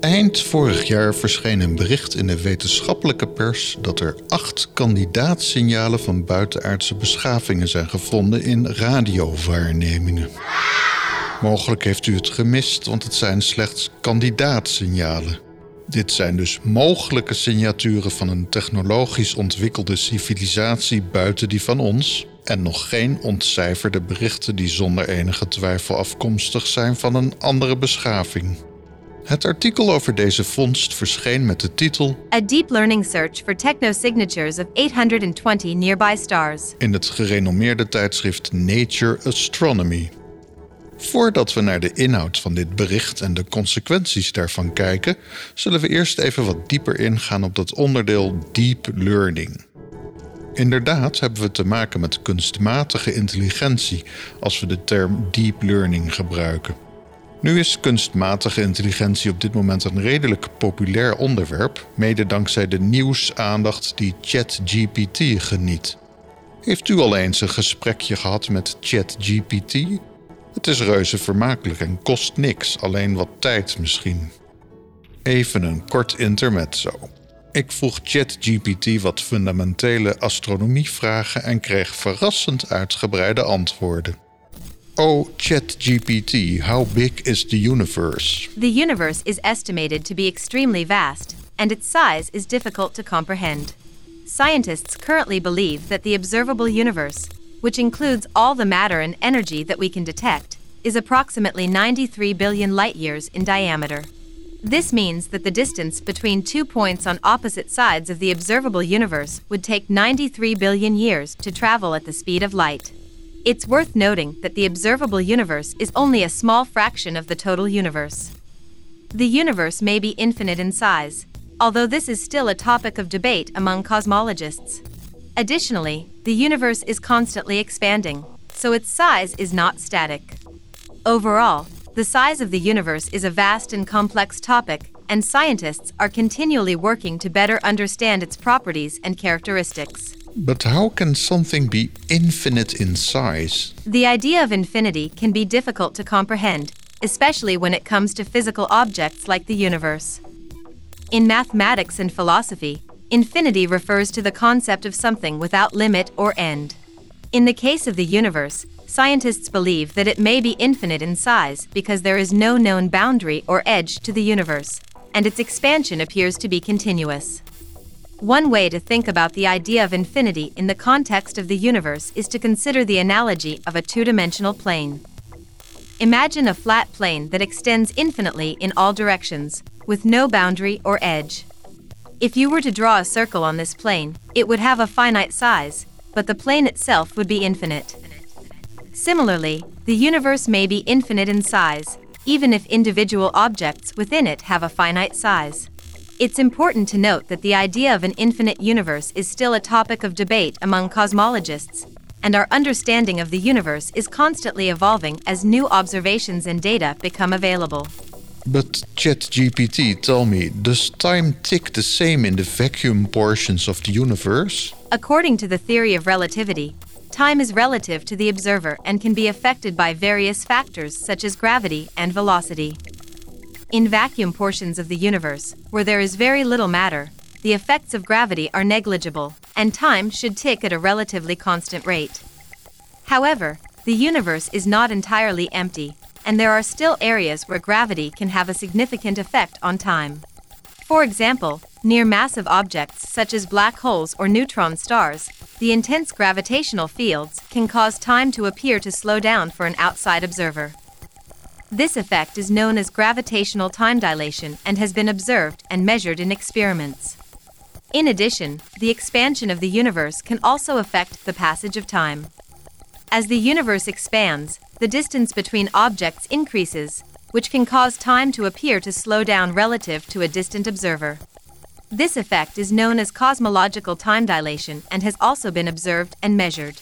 Eind vorig jaar verscheen een bericht in de wetenschappelijke pers dat er acht kandidaatsignalen van buitenaardse beschavingen zijn gevonden in radiowaarnemingen. Mogelijk heeft u het gemist, want het zijn slechts kandidaatsignalen. Dit zijn dus mogelijke signaturen van een technologisch ontwikkelde civilisatie buiten die van ons, en nog geen ontcijferde berichten die zonder enige twijfel afkomstig zijn van een andere beschaving. Het artikel over deze vondst verscheen met de titel A deep learning search for technosignatures of 820 nearby stars. in het gerenommeerde tijdschrift Nature Astronomy. Voordat we naar de inhoud van dit bericht en de consequenties daarvan kijken, zullen we eerst even wat dieper ingaan op dat onderdeel deep learning. Inderdaad hebben we te maken met kunstmatige intelligentie als we de term deep learning gebruiken. Nu is kunstmatige intelligentie op dit moment een redelijk populair onderwerp, mede dankzij de nieuwsaandacht die ChatGPT geniet. Heeft u al eens een gesprekje gehad met ChatGPT? Het is reuze vermakelijk en kost niks, alleen wat tijd misschien. Even een kort intermezzo. Ik vroeg ChatGPT wat fundamentele astronomievragen en kreeg verrassend uitgebreide antwoorden. Oh, ChatGPT, how big is the universe? The universe is estimated to be extremely vast, and its size is difficult to comprehend. Scientists currently believe that the observable universe, which includes all the matter and energy that we can detect, is approximately 93 billion light years in diameter. This means that the distance between two points on opposite sides of the observable universe would take 93 billion years to travel at the speed of light. It's worth noting that the observable universe is only a small fraction of the total universe. The universe may be infinite in size, although this is still a topic of debate among cosmologists. Additionally, the universe is constantly expanding, so its size is not static. Overall, the size of the universe is a vast and complex topic, and scientists are continually working to better understand its properties and characteristics. But how can something be infinite in size? The idea of infinity can be difficult to comprehend, especially when it comes to physical objects like the universe. In mathematics and philosophy, infinity refers to the concept of something without limit or end. In the case of the universe, scientists believe that it may be infinite in size because there is no known boundary or edge to the universe, and its expansion appears to be continuous. One way to think about the idea of infinity in the context of the universe is to consider the analogy of a two dimensional plane. Imagine a flat plane that extends infinitely in all directions, with no boundary or edge. If you were to draw a circle on this plane, it would have a finite size, but the plane itself would be infinite. Similarly, the universe may be infinite in size, even if individual objects within it have a finite size. It's important to note that the idea of an infinite universe is still a topic of debate among cosmologists, and our understanding of the universe is constantly evolving as new observations and data become available. But ChatGPT, tell me, does time tick the same in the vacuum portions of the universe? According to the theory of relativity, time is relative to the observer and can be affected by various factors such as gravity and velocity. In vacuum portions of the universe, where there is very little matter, the effects of gravity are negligible, and time should tick at a relatively constant rate. However, the universe is not entirely empty, and there are still areas where gravity can have a significant effect on time. For example, near massive objects such as black holes or neutron stars, the intense gravitational fields can cause time to appear to slow down for an outside observer. This effect is known as gravitational time dilation and has been observed and measured in experiments. In addition, the expansion of the universe can also affect the passage of time. As the universe expands, the distance between objects increases, which can cause time to appear to slow down relative to a distant observer. This effect is known as cosmological time dilation and has also been observed and measured.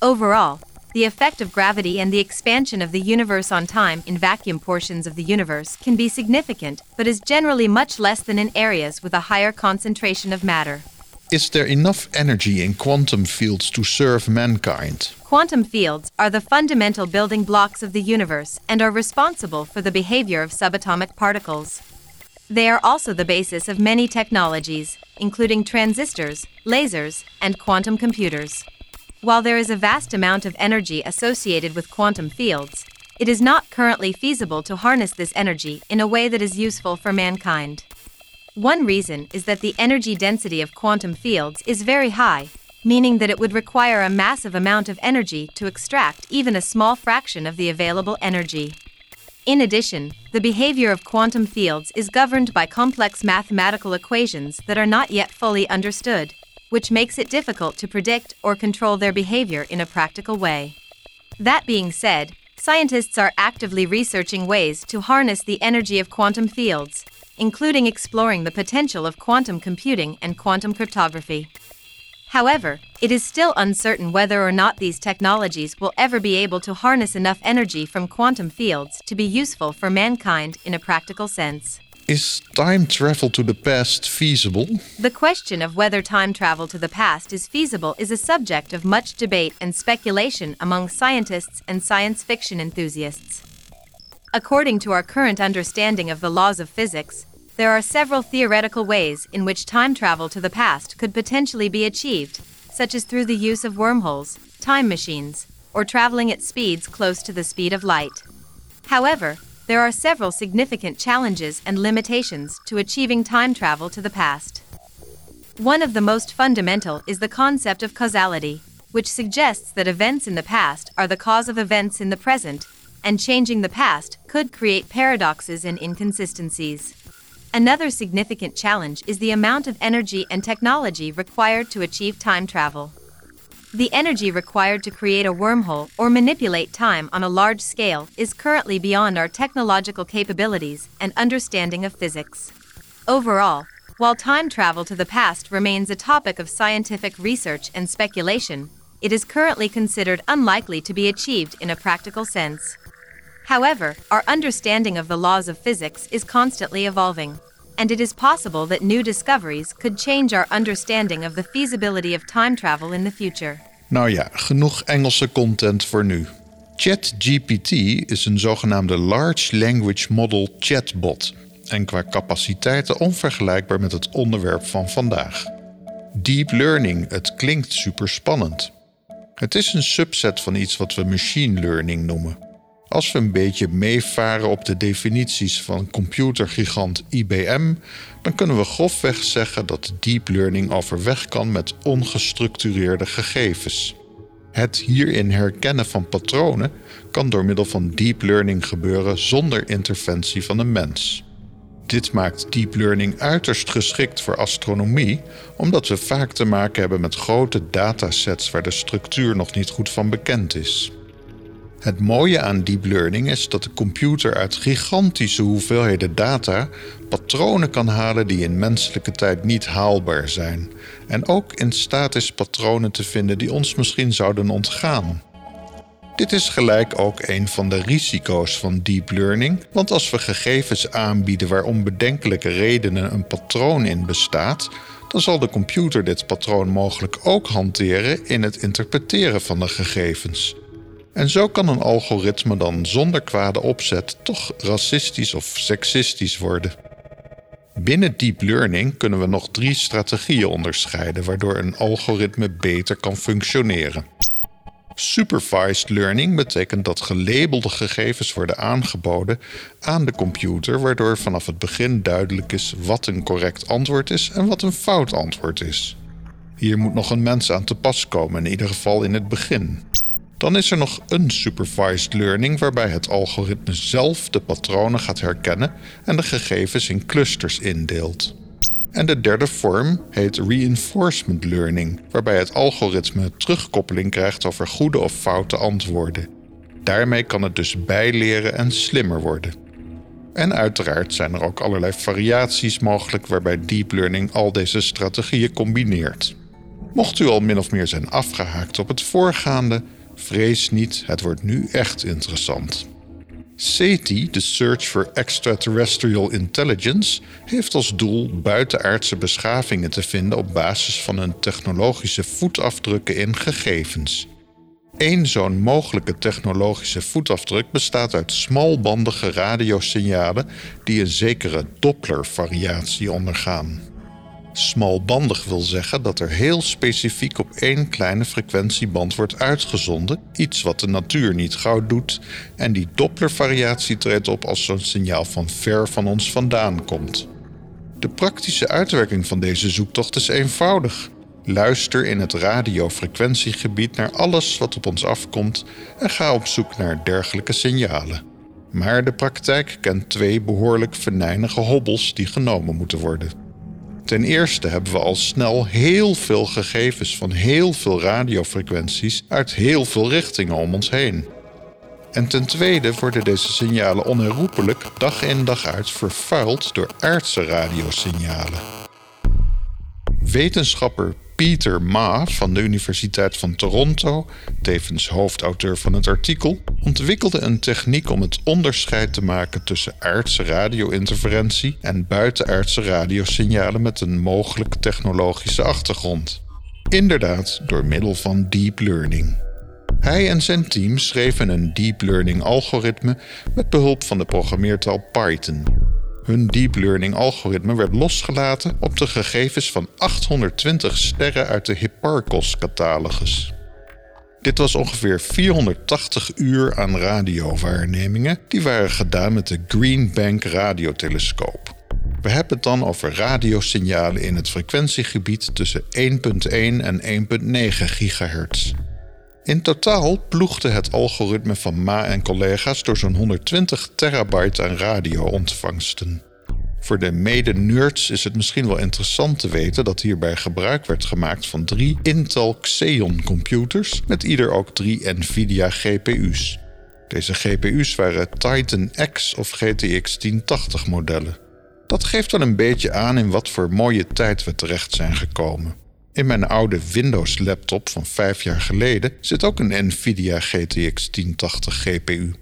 Overall, the effect of gravity and the expansion of the universe on time in vacuum portions of the universe can be significant, but is generally much less than in areas with a higher concentration of matter. Is there enough energy in quantum fields to serve mankind? Quantum fields are the fundamental building blocks of the universe and are responsible for the behavior of subatomic particles. They are also the basis of many technologies, including transistors, lasers, and quantum computers. While there is a vast amount of energy associated with quantum fields, it is not currently feasible to harness this energy in a way that is useful for mankind. One reason is that the energy density of quantum fields is very high, meaning that it would require a massive amount of energy to extract even a small fraction of the available energy. In addition, the behavior of quantum fields is governed by complex mathematical equations that are not yet fully understood, which makes it difficult to predict or control their behavior in a practical way. That being said, scientists are actively researching ways to harness the energy of quantum fields, including exploring the potential of quantum computing and quantum cryptography. However, it is still uncertain whether or not these technologies will ever be able to harness enough energy from quantum fields to be useful for mankind in a practical sense. Is time travel to the past feasible? The question of whether time travel to the past is feasible is a subject of much debate and speculation among scientists and science fiction enthusiasts. According to our current understanding of the laws of physics, there are several theoretical ways in which time travel to the past could potentially be achieved, such as through the use of wormholes, time machines, or traveling at speeds close to the speed of light. However, there are several significant challenges and limitations to achieving time travel to the past. One of the most fundamental is the concept of causality, which suggests that events in the past are the cause of events in the present, and changing the past could create paradoxes and inconsistencies. Another significant challenge is the amount of energy and technology required to achieve time travel. The energy required to create a wormhole or manipulate time on a large scale is currently beyond our technological capabilities and understanding of physics. Overall, while time travel to the past remains a topic of scientific research and speculation, it is currently considered unlikely to be achieved in a practical sense. However, our understanding of the laws of physics is constantly evolving, and it is possible that new discoveries could change our understanding of the feasibility of time travel in the future. Nou ja, genoeg Engelse content voor nu. ChatGPT is een zogenaamde Large Language Model chatbot en qua capaciteiten onvergelijkbaar met het onderwerp van vandaag. Deep learning, het klinkt super spannend. Het is een subset van iets wat we machine learning noemen. Als we een beetje meevaren op de definities van computergigant IBM, dan kunnen we grofweg zeggen dat deep learning overweg kan met ongestructureerde gegevens. Het hierin herkennen van patronen kan door middel van deep learning gebeuren zonder interventie van een mens. Dit maakt deep learning uiterst geschikt voor astronomie, omdat we vaak te maken hebben met grote datasets waar de structuur nog niet goed van bekend is. Het mooie aan deep learning is dat de computer uit gigantische hoeveelheden data patronen kan halen die in menselijke tijd niet haalbaar zijn. En ook in staat is patronen te vinden die ons misschien zouden ontgaan. Dit is gelijk ook een van de risico's van deep learning, want als we gegevens aanbieden waar om bedenkelijke redenen een patroon in bestaat, dan zal de computer dit patroon mogelijk ook hanteren in het interpreteren van de gegevens. En zo kan een algoritme dan zonder kwade opzet toch racistisch of seksistisch worden. Binnen deep learning kunnen we nog drie strategieën onderscheiden waardoor een algoritme beter kan functioneren. Supervised learning betekent dat gelabelde gegevens worden aangeboden aan de computer, waardoor vanaf het begin duidelijk is wat een correct antwoord is en wat een fout antwoord is. Hier moet nog een mens aan te pas komen, in ieder geval in het begin. Dan is er nog unsupervised learning, waarbij het algoritme zelf de patronen gaat herkennen en de gegevens in clusters indeelt. En de derde vorm heet reinforcement learning, waarbij het algoritme terugkoppeling krijgt over goede of foute antwoorden. Daarmee kan het dus bijleren en slimmer worden. En uiteraard zijn er ook allerlei variaties mogelijk waarbij deep learning al deze strategieën combineert. Mocht u al min of meer zijn afgehaakt op het voorgaande, Vrees niet, het wordt nu echt interessant. SETI, de Search for Extraterrestrial Intelligence, heeft als doel buitenaardse beschavingen te vinden op basis van hun technologische voetafdrukken in gegevens. Eén zo'n mogelijke technologische voetafdruk bestaat uit smalbandige radiosignalen die een zekere Doppler-variatie ondergaan. Smalbandig wil zeggen dat er heel specifiek op één kleine frequentieband wordt uitgezonden, iets wat de natuur niet gauw doet, en die Doppler-variatie treedt op als zo'n signaal van ver van ons vandaan komt. De praktische uitwerking van deze zoektocht is eenvoudig. Luister in het radiofrequentiegebied naar alles wat op ons afkomt en ga op zoek naar dergelijke signalen. Maar de praktijk kent twee behoorlijk venijnige hobbels die genomen moeten worden. Ten eerste hebben we al snel heel veel gegevens van heel veel radiofrequenties uit heel veel richtingen om ons heen. En ten tweede worden deze signalen onherroepelijk dag in dag uit vervuild door aardse radiosignalen. Wetenschapper Peter Ma van de Universiteit van Toronto, tevens hoofdauteur van het artikel, ontwikkelde een techniek om het onderscheid te maken tussen aardse radio-interferentie en buitenaardse radiosignalen met een mogelijk technologische achtergrond. Inderdaad, door middel van deep learning. Hij en zijn team schreven een deep learning algoritme met behulp van de programmeertaal Python. Hun deep learning algoritme werd losgelaten op de gegevens van 820 sterren uit de Hipparcos-catalogus. Dit was ongeveer 480 uur aan radiowaarnemingen die waren gedaan met de Green Bank radiotelescoop. We hebben het dan over radiosignalen in het frequentiegebied tussen 1.1 en 1.9 gigahertz. In totaal ploegde het algoritme van Ma en collega's door zo'n 120 terabyte aan radio-ontvangsten. Voor de mede-nerds is het misschien wel interessant te weten dat hierbij gebruik werd gemaakt van drie Intel Xeon computers met ieder ook drie Nvidia GPU's. Deze GPU's waren Titan X of GTX 1080 modellen. Dat geeft wel een beetje aan in wat voor mooie tijd we terecht zijn gekomen. In mijn oude Windows laptop van vijf jaar geleden zit ook een Nvidia GTX 1080 GPU.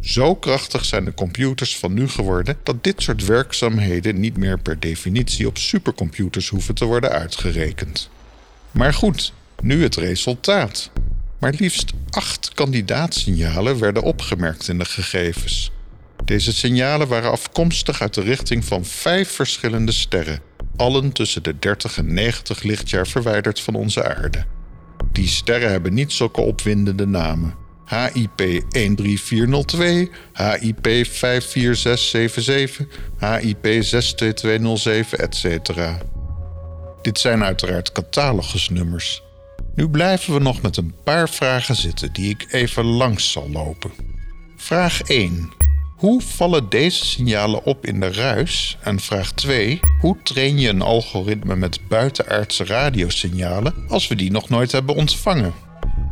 Zo krachtig zijn de computers van nu geworden dat dit soort werkzaamheden niet meer per definitie op supercomputers hoeven te worden uitgerekend. Maar goed, nu het resultaat. Maar liefst acht kandidaatsignalen werden opgemerkt in de gegevens. Deze signalen waren afkomstig uit de richting van vijf verschillende sterren, allen tussen de 30 en 90 lichtjaar verwijderd van onze aarde. Die sterren hebben niet zulke opwindende namen. HIP 13402, HIP 54677, HIP 62207, etc. Dit zijn uiteraard catalogusnummers. Nu blijven we nog met een paar vragen zitten die ik even langs zal lopen. Vraag 1. Hoe vallen deze signalen op in de ruis? En vraag 2. Hoe train je een algoritme met buitenaardse radiosignalen als we die nog nooit hebben ontvangen?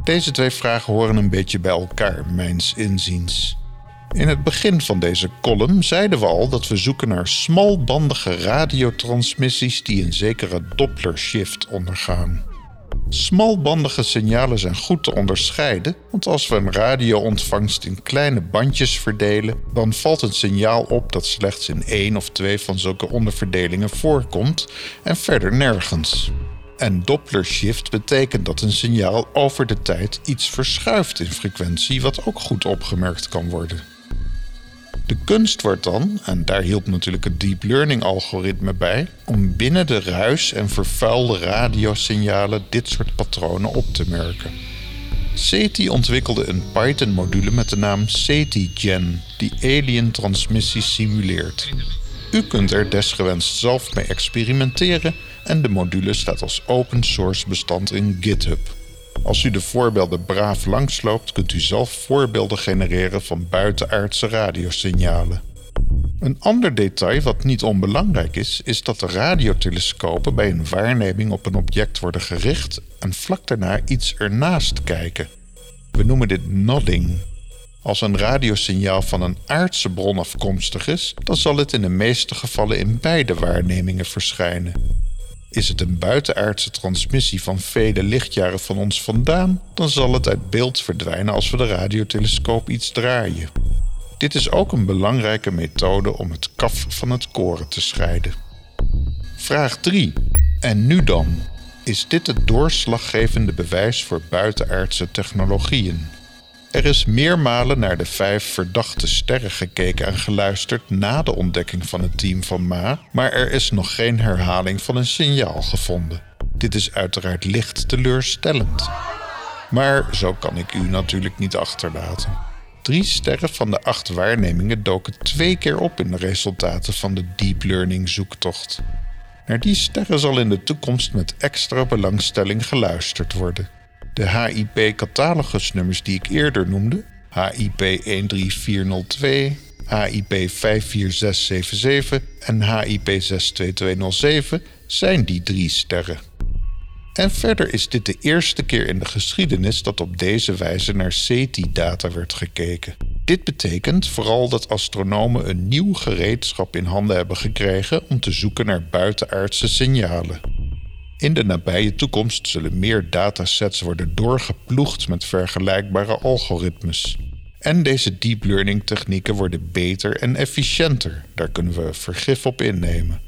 Deze twee vragen horen een beetje bij elkaar, mijns inziens. In het begin van deze column zeiden we al dat we zoeken naar smalbandige radiotransmissies die een zekere Doppler shift ondergaan. Smalbandige signalen zijn goed te onderscheiden, want als we een radioontvangst in kleine bandjes verdelen, dan valt een signaal op dat slechts in één of twee van zulke onderverdelingen voorkomt en verder nergens. En Doppler shift betekent dat een signaal over de tijd iets verschuift in frequentie, wat ook goed opgemerkt kan worden. De kunst wordt dan, en daar hielp natuurlijk het deep learning algoritme bij, om binnen de ruis en vervuilde radiosignalen dit soort patronen op te merken. SETI ontwikkelde een Python-module met de naam SETI-Gen, die alien transmissies simuleert. U kunt er desgewenst zelf mee experimenteren en de module staat als open source bestand in GitHub. Als u de voorbeelden braaf langsloopt, kunt u zelf voorbeelden genereren van buitenaardse radiosignalen. Een ander detail wat niet onbelangrijk is, is dat de radiotelescopen bij een waarneming op een object worden gericht en vlak daarna iets ernaast kijken. We noemen dit nodding. Als een radiosignaal van een aardse bron afkomstig is, dan zal het in de meeste gevallen in beide waarnemingen verschijnen. Is het een buitenaardse transmissie van vele lichtjaren van ons vandaan, dan zal het uit beeld verdwijnen als we de radiotelescoop iets draaien. Dit is ook een belangrijke methode om het kaf van het koren te scheiden. Vraag 3. En nu dan? is dit het doorslaggevende bewijs voor buitenaardse technologieën. Er is meermalen naar de vijf verdachte sterren gekeken en geluisterd na de ontdekking van het team van Ma, maar er is nog geen herhaling van een signaal gevonden. Dit is uiteraard licht teleurstellend. Maar zo kan ik u natuurlijk niet achterlaten. Drie sterren van de acht waarnemingen doken twee keer op in de resultaten van de deep learning zoektocht. Naar die sterren zal in de toekomst met extra belangstelling geluisterd worden. De HIP-catalogusnummers die ik eerder noemde, HIP 13402, HIP 54677 en HIP 62207, zijn die drie sterren. En verder is dit de eerste keer in de geschiedenis dat op deze wijze naar SETI-data werd gekeken. Dit betekent vooral dat astronomen een nieuw gereedschap in handen hebben gekregen om te zoeken naar buitenaardse signalen. In de nabije toekomst zullen meer datasets worden doorgeploegd met vergelijkbare algoritmes. En deze deep learning technieken worden beter en efficiënter, daar kunnen we vergif op innemen.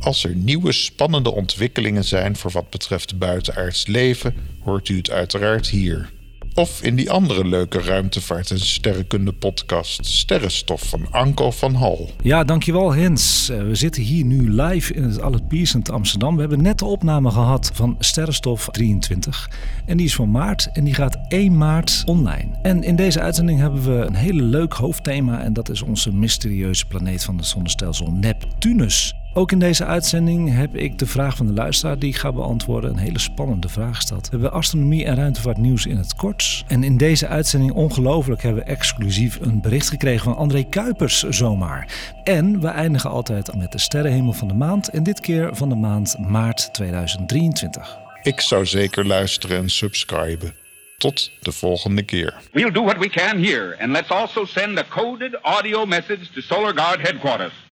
Als er nieuwe spannende ontwikkelingen zijn voor wat betreft buitenaards leven, hoort u het uiteraard hier. Of in die andere leuke ruimtevaart- en sterrenkunde podcast Sterrenstof van Anko van Hal. Ja, dankjewel Hens. Eh, we zitten hier nu live in het Albert Piercent Amsterdam. We hebben net de opname gehad van Sterrenstof 23. En die is van maart en die gaat 1 maart online. En in deze uitzending hebben we een hele leuk hoofdthema. En dat is onze mysterieuze planeet van het zonnestelsel Neptunus. Ook in deze uitzending heb ik de vraag van de luisteraar die ik ga beantwoorden. Een hele spannende vraag gesteld. We hebben astronomie en ruimtevaartnieuws in het kort. En in deze uitzending, ongelooflijk, hebben we exclusief een bericht gekregen van André Kuipers zomaar. En we eindigen altijd met de sterrenhemel van de maand. En dit keer van de maand maart 2023. Ik zou zeker luisteren en subscriben. Tot de volgende keer. We'll do what we can here, and let's also send a coded audio message to Solar Guard headquarters.